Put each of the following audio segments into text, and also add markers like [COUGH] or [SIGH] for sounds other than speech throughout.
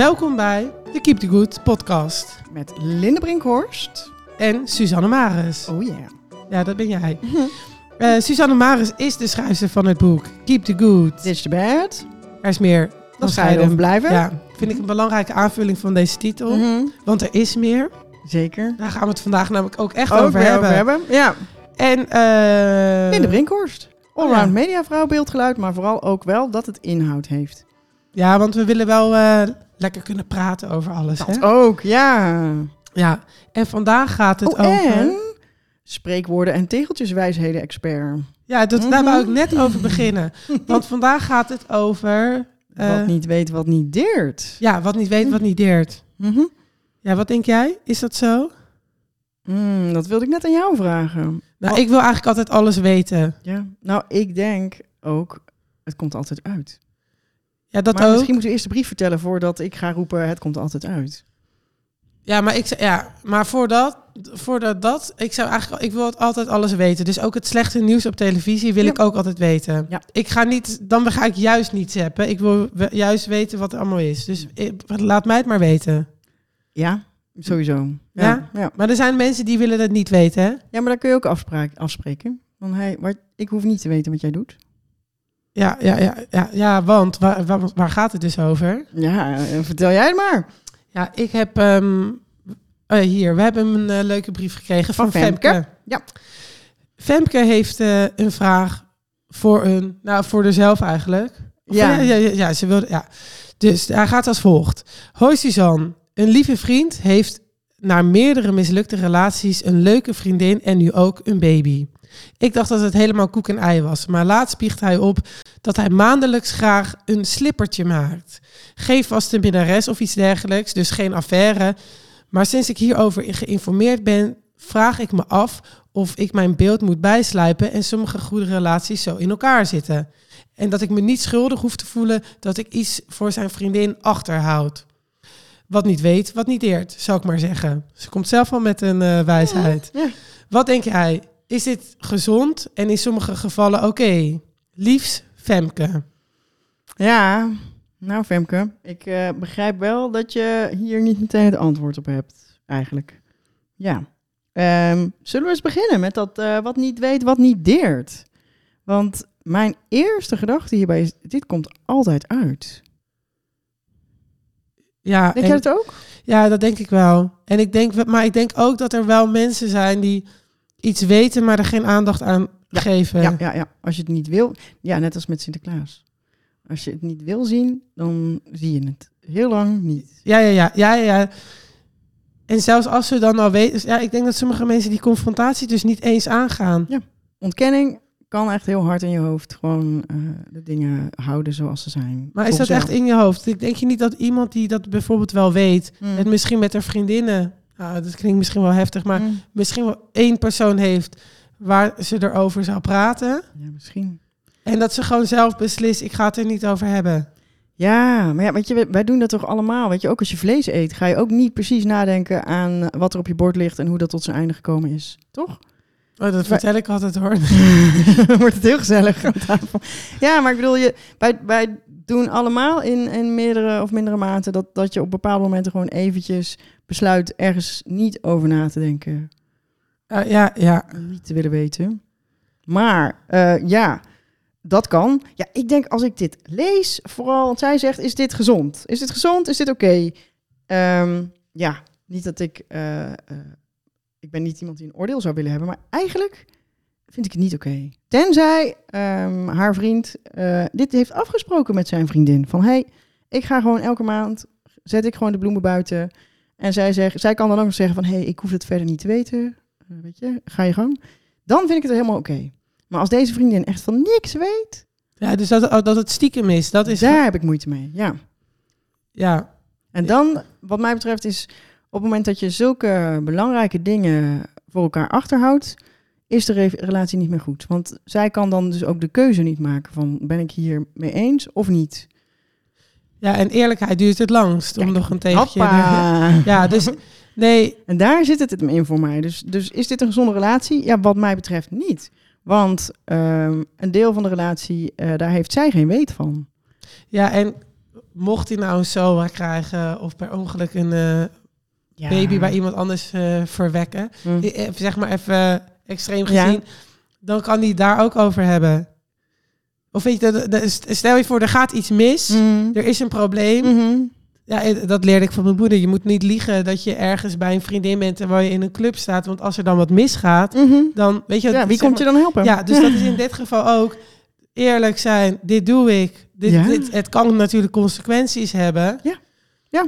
Welkom bij de Keep the Good podcast. Met Linde Brinkhorst. En Suzanne Maris. Oh yeah. Ja, dat ben jij. Uh, [LAUGHS] Suzanne Maris is de schrijfster van het boek Keep the Good. This the bad. Er is meer dan scheiden blijven. Ja, vind ik een belangrijke aanvulling van deze titel. Mhm. Want er is meer. Zeker. Daar gaan we het vandaag namelijk ook echt over, weer hebben. over hebben. Ja. En uh, Linde Brinkhorst. Allround ja. mediavrouw, beeldgeluid, maar vooral ook wel dat het inhoud heeft. Ja, want we willen wel uh, lekker kunnen praten over alles. Dat hè? ook, ja. Ja, en vandaag gaat het oh, over... En spreekwoorden en tegeltjeswijsheden expert. Ja, dat, Mhm. daar wou ik net over beginnen. [LAUGHS] Want vandaag gaat het over... uh, wat niet weet, wat niet deert. Ja, wat niet weet, wat niet deert. Mhm. Ja, wat denk jij? Is dat zo? Mm, dat wilde ik net aan jou vragen. Nou, Wat- ik wil eigenlijk altijd alles weten. Ja. Nou, ik denk ook, het komt altijd uit. Ja, dat maar ook. misschien moeten we eerst de brief vertellen voordat ik ga roepen, het komt altijd uit. Ja, maar ik ja, maar voordat, voordat dat, ik zou eigenlijk, ik wil altijd alles weten. Dus ook het slechte nieuws op televisie wil Ja. ik ook altijd weten. Ja. Ik ga niet, dan ga ik juist niet zappen. Ik wil juist weten wat er allemaal is. Dus ik- laat mij het maar weten. Ja, sowieso. Ja? Ja, ja. Maar er zijn mensen die willen het niet weten, hè? ja maar daar kun je ook afspraak, afspreken. Hey, maar ik hoef niet te weten wat jij doet. Ja, ja, ja, ja, ja want waar, waar, waar gaat het dus over? Ja, eh, vertel jij het maar. Ja, ik heb ehm, ja, hier, we hebben een eh, leuke brief gekregen van, Van Femke. Femke. Ja. Femke heeft eh, een vraag voor een, nou voor haarzelf eigenlijk. Ja, ja, ja, ja, ze wilde, ja. Dus hij gaat als volgt. Hoi Suzanne, een lieve vriend heeft na meerdere mislukte relaties een leuke vriendin en nu ook een baby. Ik dacht dat het helemaal koek en ei was, maar laatst spiegt hij op dat hij maandelijks graag een slippertje maakt. Geen vaste minnares of iets dergelijks, dus geen affaire. Maar sinds ik hierover geïnformeerd ben, vraag ik me af of ik mijn beeld moet bijslijpen en sommige goede relaties zo in elkaar zitten. En dat ik me niet schuldig hoef te voelen dat ik iets voor zijn vriendin achterhoud. Wat niet weet, wat niet eert, zou ik maar zeggen. Ze komt zelf al met een eh, wijsheid. Ja. Wat denk jij? Is dit gezond en in sommige gevallen oké? Liefs Femke. Ja, nou Femke, ik eh, begrijp wel dat je hier niet meteen het antwoord op hebt, eigenlijk. Ja. Ehm, zullen we eens beginnen met dat eh, wat niet weet, wat niet deert? Want mijn eerste gedachte hierbij is, dit komt altijd uit. Ja, Denk en- jij het ook? ja, dat denk ik wel. En ik denk, maar ik denk ook dat er wel mensen zijn die iets weten, maar er geen aandacht aan Ja, geven. Ja, ja, ja. Als je het niet wil, ja, net als met Sinterklaas. Als je het niet wil zien, dan zie je het heel lang niet. Ja, ja, ja, ja, ja. En zelfs als ze dan al weten... Ja, ik denk dat sommige mensen die confrontatie dus niet eens aangaan. Ontkenning kan echt heel hard in je hoofd gewoon eh, de dingen houden zoals ze zijn. Maar is dat echt in je hoofd? Ik denk je niet dat iemand die dat bijvoorbeeld wel weet... jou. het misschien met haar vriendinnen... Nou, dat klinkt misschien wel heftig, maar Mm. misschien wel één persoon heeft... waar ze erover zou praten. Ja, misschien. En dat ze gewoon zelf beslist, ik ga het er niet over hebben. Ja, maar ja, weet je, wij- doen dat toch allemaal. Weet je, ook als je vlees eet, ga je ook niet precies nadenken aan wat er op je bord ligt en hoe dat tot zijn einde gekomen is. Toch? Oh, dat vertel ik altijd hoor. [LAUGHS] Wordt het heel gezellig aan tafel. Ja, maar ik bedoel, je, wij, wij doen allemaal in, in meerdere of mindere mate dat, dat je op bepaalde momenten gewoon eventjes besluit ergens niet over na te denken. Uh, ja, ja. Niet te willen weten. Maar eh, ja, dat kan. Ja, ik denk als ik dit lees, vooral, want zij zegt, is dit gezond? Is dit gezond? Is dit oké? Ehm, ja, niet dat ik, eh, eh, ik ben niet iemand die een oordeel zou willen hebben, maar eigenlijk vind ik het niet oké. Tenzij ehm, haar vriend dit heeft afgesproken met zijn vriendin. Van, hey, ik ga gewoon elke maand, zet ik gewoon de bloemen buiten. En zij, zegt, zij kan dan ook nog zeggen van, hey, ik hoef het verder niet te weten. Eh, weet je, ga je gang. Dan vind ik het helemaal oké. Maar als deze vriendin echt van niks weet, ja dus dat, dat het stiekem is, dat is... daar heb ik moeite mee. Ja. Ja, En dan, wat mij betreft, is op het moment dat je zulke belangrijke dingen voor elkaar achterhoudt, is de re- relatie niet meer goed. Want zij kan dan dus ook de keuze niet maken van ben ik hier mee eens of niet. Ja, en eerlijkheid duurt het langst om nog een. Hoppa. [LAUGHS] Ja, dus [LAUGHS] nee, En daar zit het in voor mij. Dus, dus is dit een gezonde relatie? Ja, wat mij betreft niet. Want ehm, een deel van de relatie, eh, daar heeft zij geen weet van. ja, en mocht hij nou een SOA krijgen of per ongeluk een eh, Ja. baby bij iemand anders eh, verwekken, Hm. Zeg maar even extreem Ja. gezien, dan kan hij daar ook over hebben. Of weet je, dat- dat- stel je voor, er gaat iets mis, Mhm. er is een probleem. Mhm. Ja, eh, dat leerde ik van mijn moeder. Je moet niet liegen dat je ergens bij een vriendin bent terwijl je in een club staat. Want als er dan wat misgaat, Mhm. dan weet je... Ja, wie komt je dan helpen? Ja, dus dat is in [LAUGHS] dit geval ook eerlijk zijn. Dit doe ik. Dit, Ja. dit, het kan natuurlijk consequenties hebben. Ja. Ja.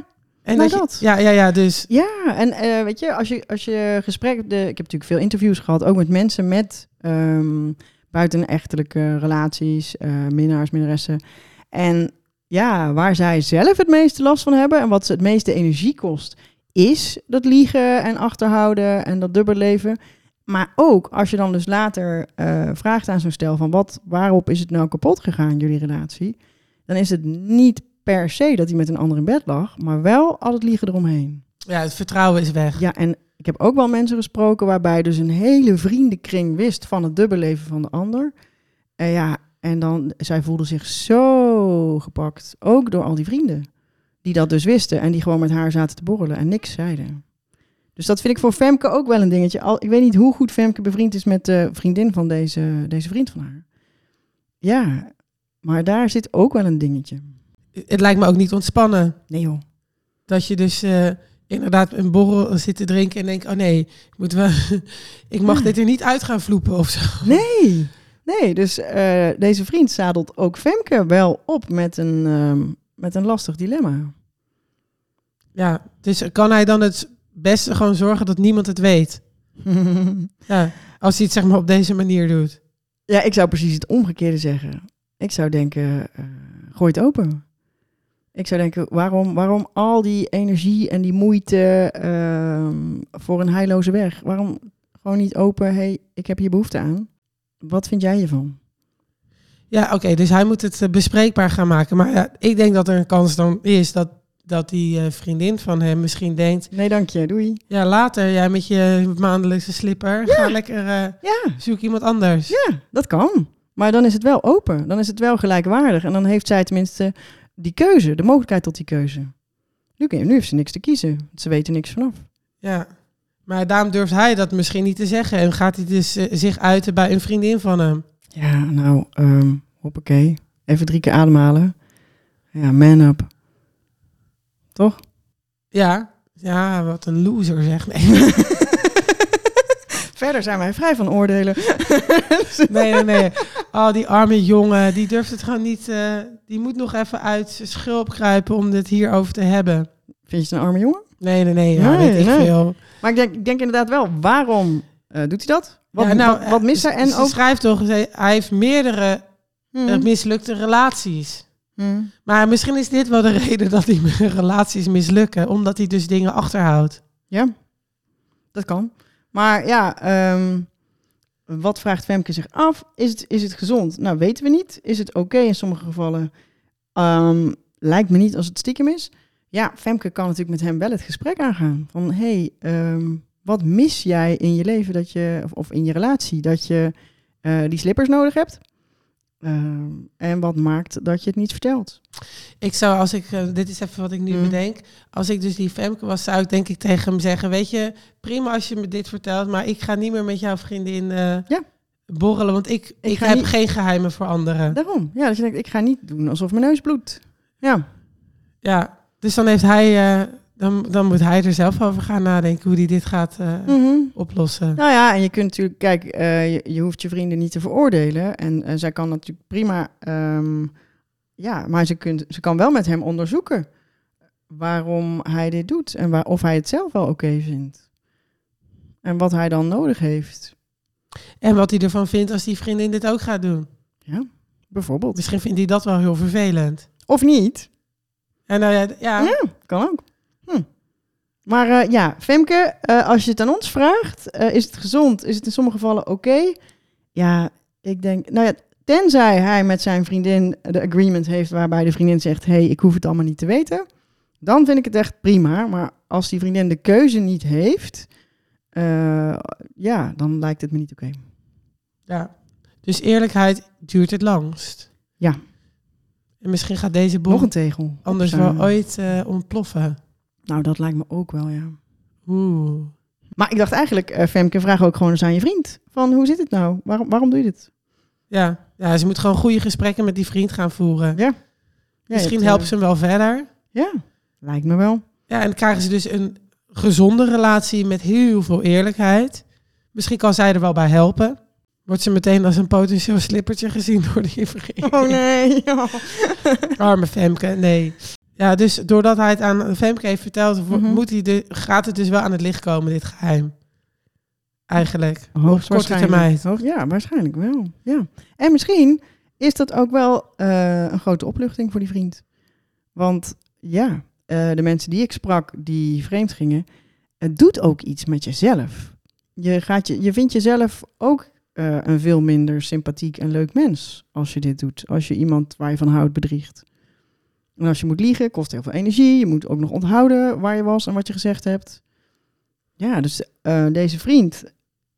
En Nou, dat, je- dat. ja, ja, ja, dus... Ja, en eh, weet je, als je, als je gesprek... De, ik heb natuurlijk veel interviews gehad, ook met mensen met ehm buitenechtelijke relaties, eh minnaars, minnaressen. En ja, waar zij zelf het meeste last van hebben en wat ze het meeste energie kost, is dat liegen en achterhouden en dat dubbelleven. Maar ook als je dan dus later eh, vraagt aan zo'n stel van wat, waarop is het nou kapot gegaan, jullie relatie? Dan is het niet per se dat hij met een ander in bed lag, maar wel al het liegen eromheen. Ja, het vertrouwen is weg. Ja, en ik heb ook wel mensen gesproken waarbij dus een hele vriendenkring wist van het dubbelleven van de ander. En ja, en dan, zij voelde zich zo gepakt, ook door al die vrienden. Die dat dus wisten en die gewoon met haar zaten te borrelen en niks zeiden. Dus dat vind ik voor Femke ook wel een dingetje. Al, ik weet niet hoe goed Femke bevriend is met de vriendin van deze, deze vriend van haar. Ja, maar daar zit ook wel een dingetje. Het lijkt me ook niet ontspannen. Nee joh. Dat je dus eh, inderdaad een borrel zit te drinken en denkt... Oh nee, ik, moet wel, [LAUGHS] ik mag Ja. dit er niet uit gaan vloepen of zo. Nee, nee. Dus eh, deze vriend zadelt ook Femke wel op met een, ehm, met een lastig dilemma. Ja, dus kan hij dan het beste gewoon zorgen dat niemand het weet? [LAUGHS] Ja, als hij het zeg maar op deze manier doet. ja, ik zou precies het omgekeerde zeggen. Ik zou denken, eh, gooi het open. Ik zou denken, waarom, waarom al die energie en die moeite ehm, voor een heilloze weg? Waarom gewoon niet open, hey, ik heb hier behoefte aan. Wat vind jij hiervan? Ja, oké, dus hij moet het eh, bespreekbaar gaan maken. Maar ja, ik denk dat er een kans dan is dat, dat die eh, vriendin van hem misschien denkt... Nee, dank je, doei. Ja, later, jij met je maandelijkse slipper, ga lekker eh, Ja, zoek iemand anders. Ja, dat kan. Maar dan is het wel open. Dan is het wel gelijkwaardig. En dan heeft zij tenminste die keuze, de mogelijkheid tot die keuze. Nu, nu heeft ze niks te kiezen. Ze weten niks vanaf. Ja. Maar daarom durft hij dat misschien niet te zeggen. En gaat hij dus eh, zich uiten bij een vriendin van hem. Ja, nou, ehm hoppakee. Even drie keer ademhalen. Ja, man up. Toch? Ja, ja, wat een loser zeg. Nee, [LAUGHS] Verder zijn wij vrij van oordelen. [LAUGHS] nee, nee. nee. Oh, die arme jongen, die durft het gewoon niet. eh, die moet nog even uit zijn schulp kruipen om het hierover te hebben. Vind je het een arme jongen? Nee, nee, nee. Ja, Nee, weet ik nee. veel. Maar ik denk, ik denk inderdaad wel, waarom eh, doet hij dat? Wat, Ja, nou, wat, wat mist hij? En ze ook... schrijft toch, hij heeft meerdere Hmm. eh, mislukte relaties. Hmm. Maar misschien is dit wel de [LAUGHS] reden dat die [LAUGHS] relaties mislukken. Omdat hij dus dingen achterhoudt. Ja, dat kan. Maar ja, ehm, wat vraagt Femke zich af? Is het, is het gezond? Nou, weten we niet. Is het oké in sommige gevallen? Ehm, lijkt me niet als het stiekem is. Ja, Femke kan natuurlijk met hem wel het gesprek aangaan. Van, hey, ehm, wat mis jij in je leven dat je, of, of in je relatie, dat je eh, die slippers nodig hebt? Ehm, en wat maakt dat je het niet vertelt? Ik zou, als ik, eh, dit is even wat ik nu Mm. bedenk. Als ik dus die Femke was, zou ik denk ik tegen hem zeggen: Weet je, prima als je me dit vertelt, maar ik ga niet meer met jouw vriendin eh, Ja. borrelen, want ik, ik, heb niet- geen geheimen voor anderen. Daarom. Ja, je denkt, ik ga niet doen alsof mijn neus bloedt. Ja, Ja, dus dan heeft hij, eh, dan, dan moet hij er zelf over gaan nadenken hoe hij dit gaat eh, Mhm. oplossen. Nou ja, en je kunt natuurlijk, kijk, eh, je, je hoeft je vrienden niet te veroordelen. En eh, zij kan natuurlijk prima, ehm, ja, maar ze, kunt, ze kan wel met hem onderzoeken waarom hij dit doet. En waar, of hij het zelf wel oké vindt. En wat hij dan nodig heeft. En wat hij ervan vindt als die vriendin dit ook gaat doen. Bijvoorbeeld. Misschien vindt hij dat wel heel vervelend. Of niet. En nou ja, ja, Ja, kan ook. Hm. Maar eh, ja, Femke, eh, als je het aan ons vraagt, eh, is het gezond? Is het in sommige gevallen oké? Ja, ik denk, nou ja, tenzij hij met zijn vriendin de agreement heeft waarbij de vriendin zegt, hey, ik hoef het allemaal niet te weten, dan vind ik het echt prima. Maar als die vriendin de keuze niet heeft, ja, dan lijkt het me niet oké. ja. Dus eerlijkheid duurt het langst. Ja. En misschien gaat deze bom Nog een tegel. anders wel ooit ontploffen. Nou, dat lijkt me ook wel, ja. Oeh. Maar ik dacht eigenlijk, eh, Femke, vraag ook gewoon eens aan je vriend. Van, hoe zit het nou? Waarom, waarom doe je dit? Ja. ja, ze moet gewoon goede gesprekken met die vriend gaan voeren. Ja. Ja, Misschien helpt ze hem wel verder. eh, Ja, lijkt me wel. Ja, en dan krijgen ze dus een gezonde relatie met heel veel eerlijkheid. Misschien kan zij er wel bij helpen. Wordt ze meteen als een potentieel slippertje gezien door die vriend. Oh nee. Arme Femke, nee. Ja, dus doordat hij het aan Femke heeft verteld, Mhm. moet hij de, gaat het dus wel aan het licht komen, dit geheim. Eigenlijk. Op korte Hoogstwaarschijnlijk. termijn. Hoog- ja, waarschijnlijk wel. Ja. En misschien is dat ook wel eh, een grote opluchting voor die vriend. Want ja, eh, de mensen die ik sprak die vreemd gingen, het doet ook iets met jezelf. Je, gaat je, je vindt jezelf ook eh, een veel minder sympathiek en leuk mens als je dit doet. Als je iemand waar je van houdt bedriegt. En als je moet liegen, kost heel veel energie. Je moet ook nog onthouden waar je was en wat je gezegd hebt. Ja, dus eh, deze vriend,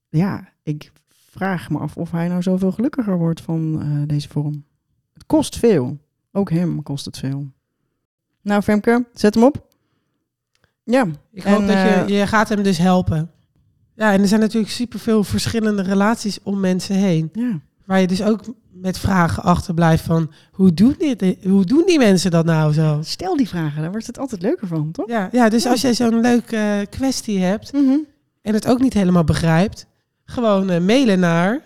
ja, ik vraag me af of hij nou zoveel gelukkiger wordt van eh, deze vorm. Het kost veel. Ook hem kost het veel. Nou, Femke, zet hem op. Ja, Ik hoop En, dat eh, je, je gaat hem dus helpen. Ja, en er zijn natuurlijk superveel verschillende relaties om mensen heen. ja. Waar je dus ook met vragen achterblijft van... Hoe doen, dit, hoe doen die mensen dat nou zo? Stel die vragen, daar wordt het altijd leuker van, toch? Ja, ja dus Ja. als jij zo'n leuke eh, kwestie hebt... Mhm. en het ook niet helemaal begrijpt... gewoon eh, mailen naar...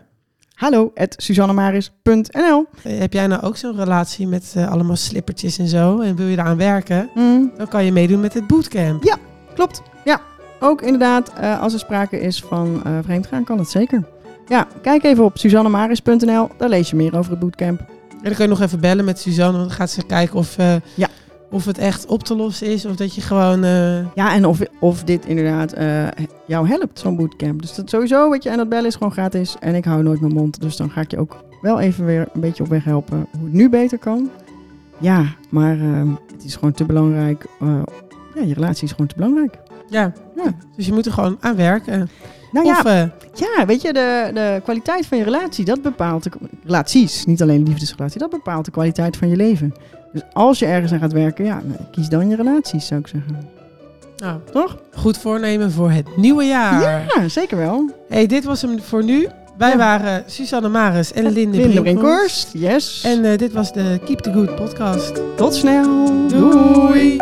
Hallo, at suzannemaris.nl eh, heb jij nou ook zo'n relatie met allemaal slippertjes en zo... en wil je daaraan werken... Mm, dan kan je meedoen met het bootcamp. klopt, ja. Ook inderdaad, als er sprake is van vreemdgaan, kan dat zeker. Ja, kijk even op suzannemaris.nl, daar lees je meer over het bootcamp. En dan kun je nog even bellen met Suzanne... want dan gaat ze kijken of, eh, Ja. of het echt op te lossen is... of dat je gewoon... eh, Ja, en of, of dit inderdaad eh, jou helpt, zo'n bootcamp. Dus dat sowieso, weet je, en dat bellen is gewoon gratis. En ik hou nooit mijn mond, dus dan ga ik je ook wel even weer een beetje op weg helpen hoe het nu beter kan. Ja, maar eh, het is gewoon te belangrijk. ja, je relatie is gewoon te belangrijk. ja. Ja. dus je moet er gewoon aan werken. Nou ja, Of, eh, ja weet je, de, de kwaliteit van je relatie, dat bepaalt de relaties, niet alleen liefdesrelatie, dat bepaalt de kwaliteit van je leven. Dus als je ergens aan gaat werken, ja, nou, kies dan je relaties, zou ik zeggen. nou, Toch? goed voornemen voor het nieuwe jaar. Ja, zeker wel. Hey, dit was hem voor nu. Wij Ja. waren Susanne Maris en Linde, Linde Brinkhorst. Yes. En eh, dit was de Keep the Good podcast. Tot snel. Doei.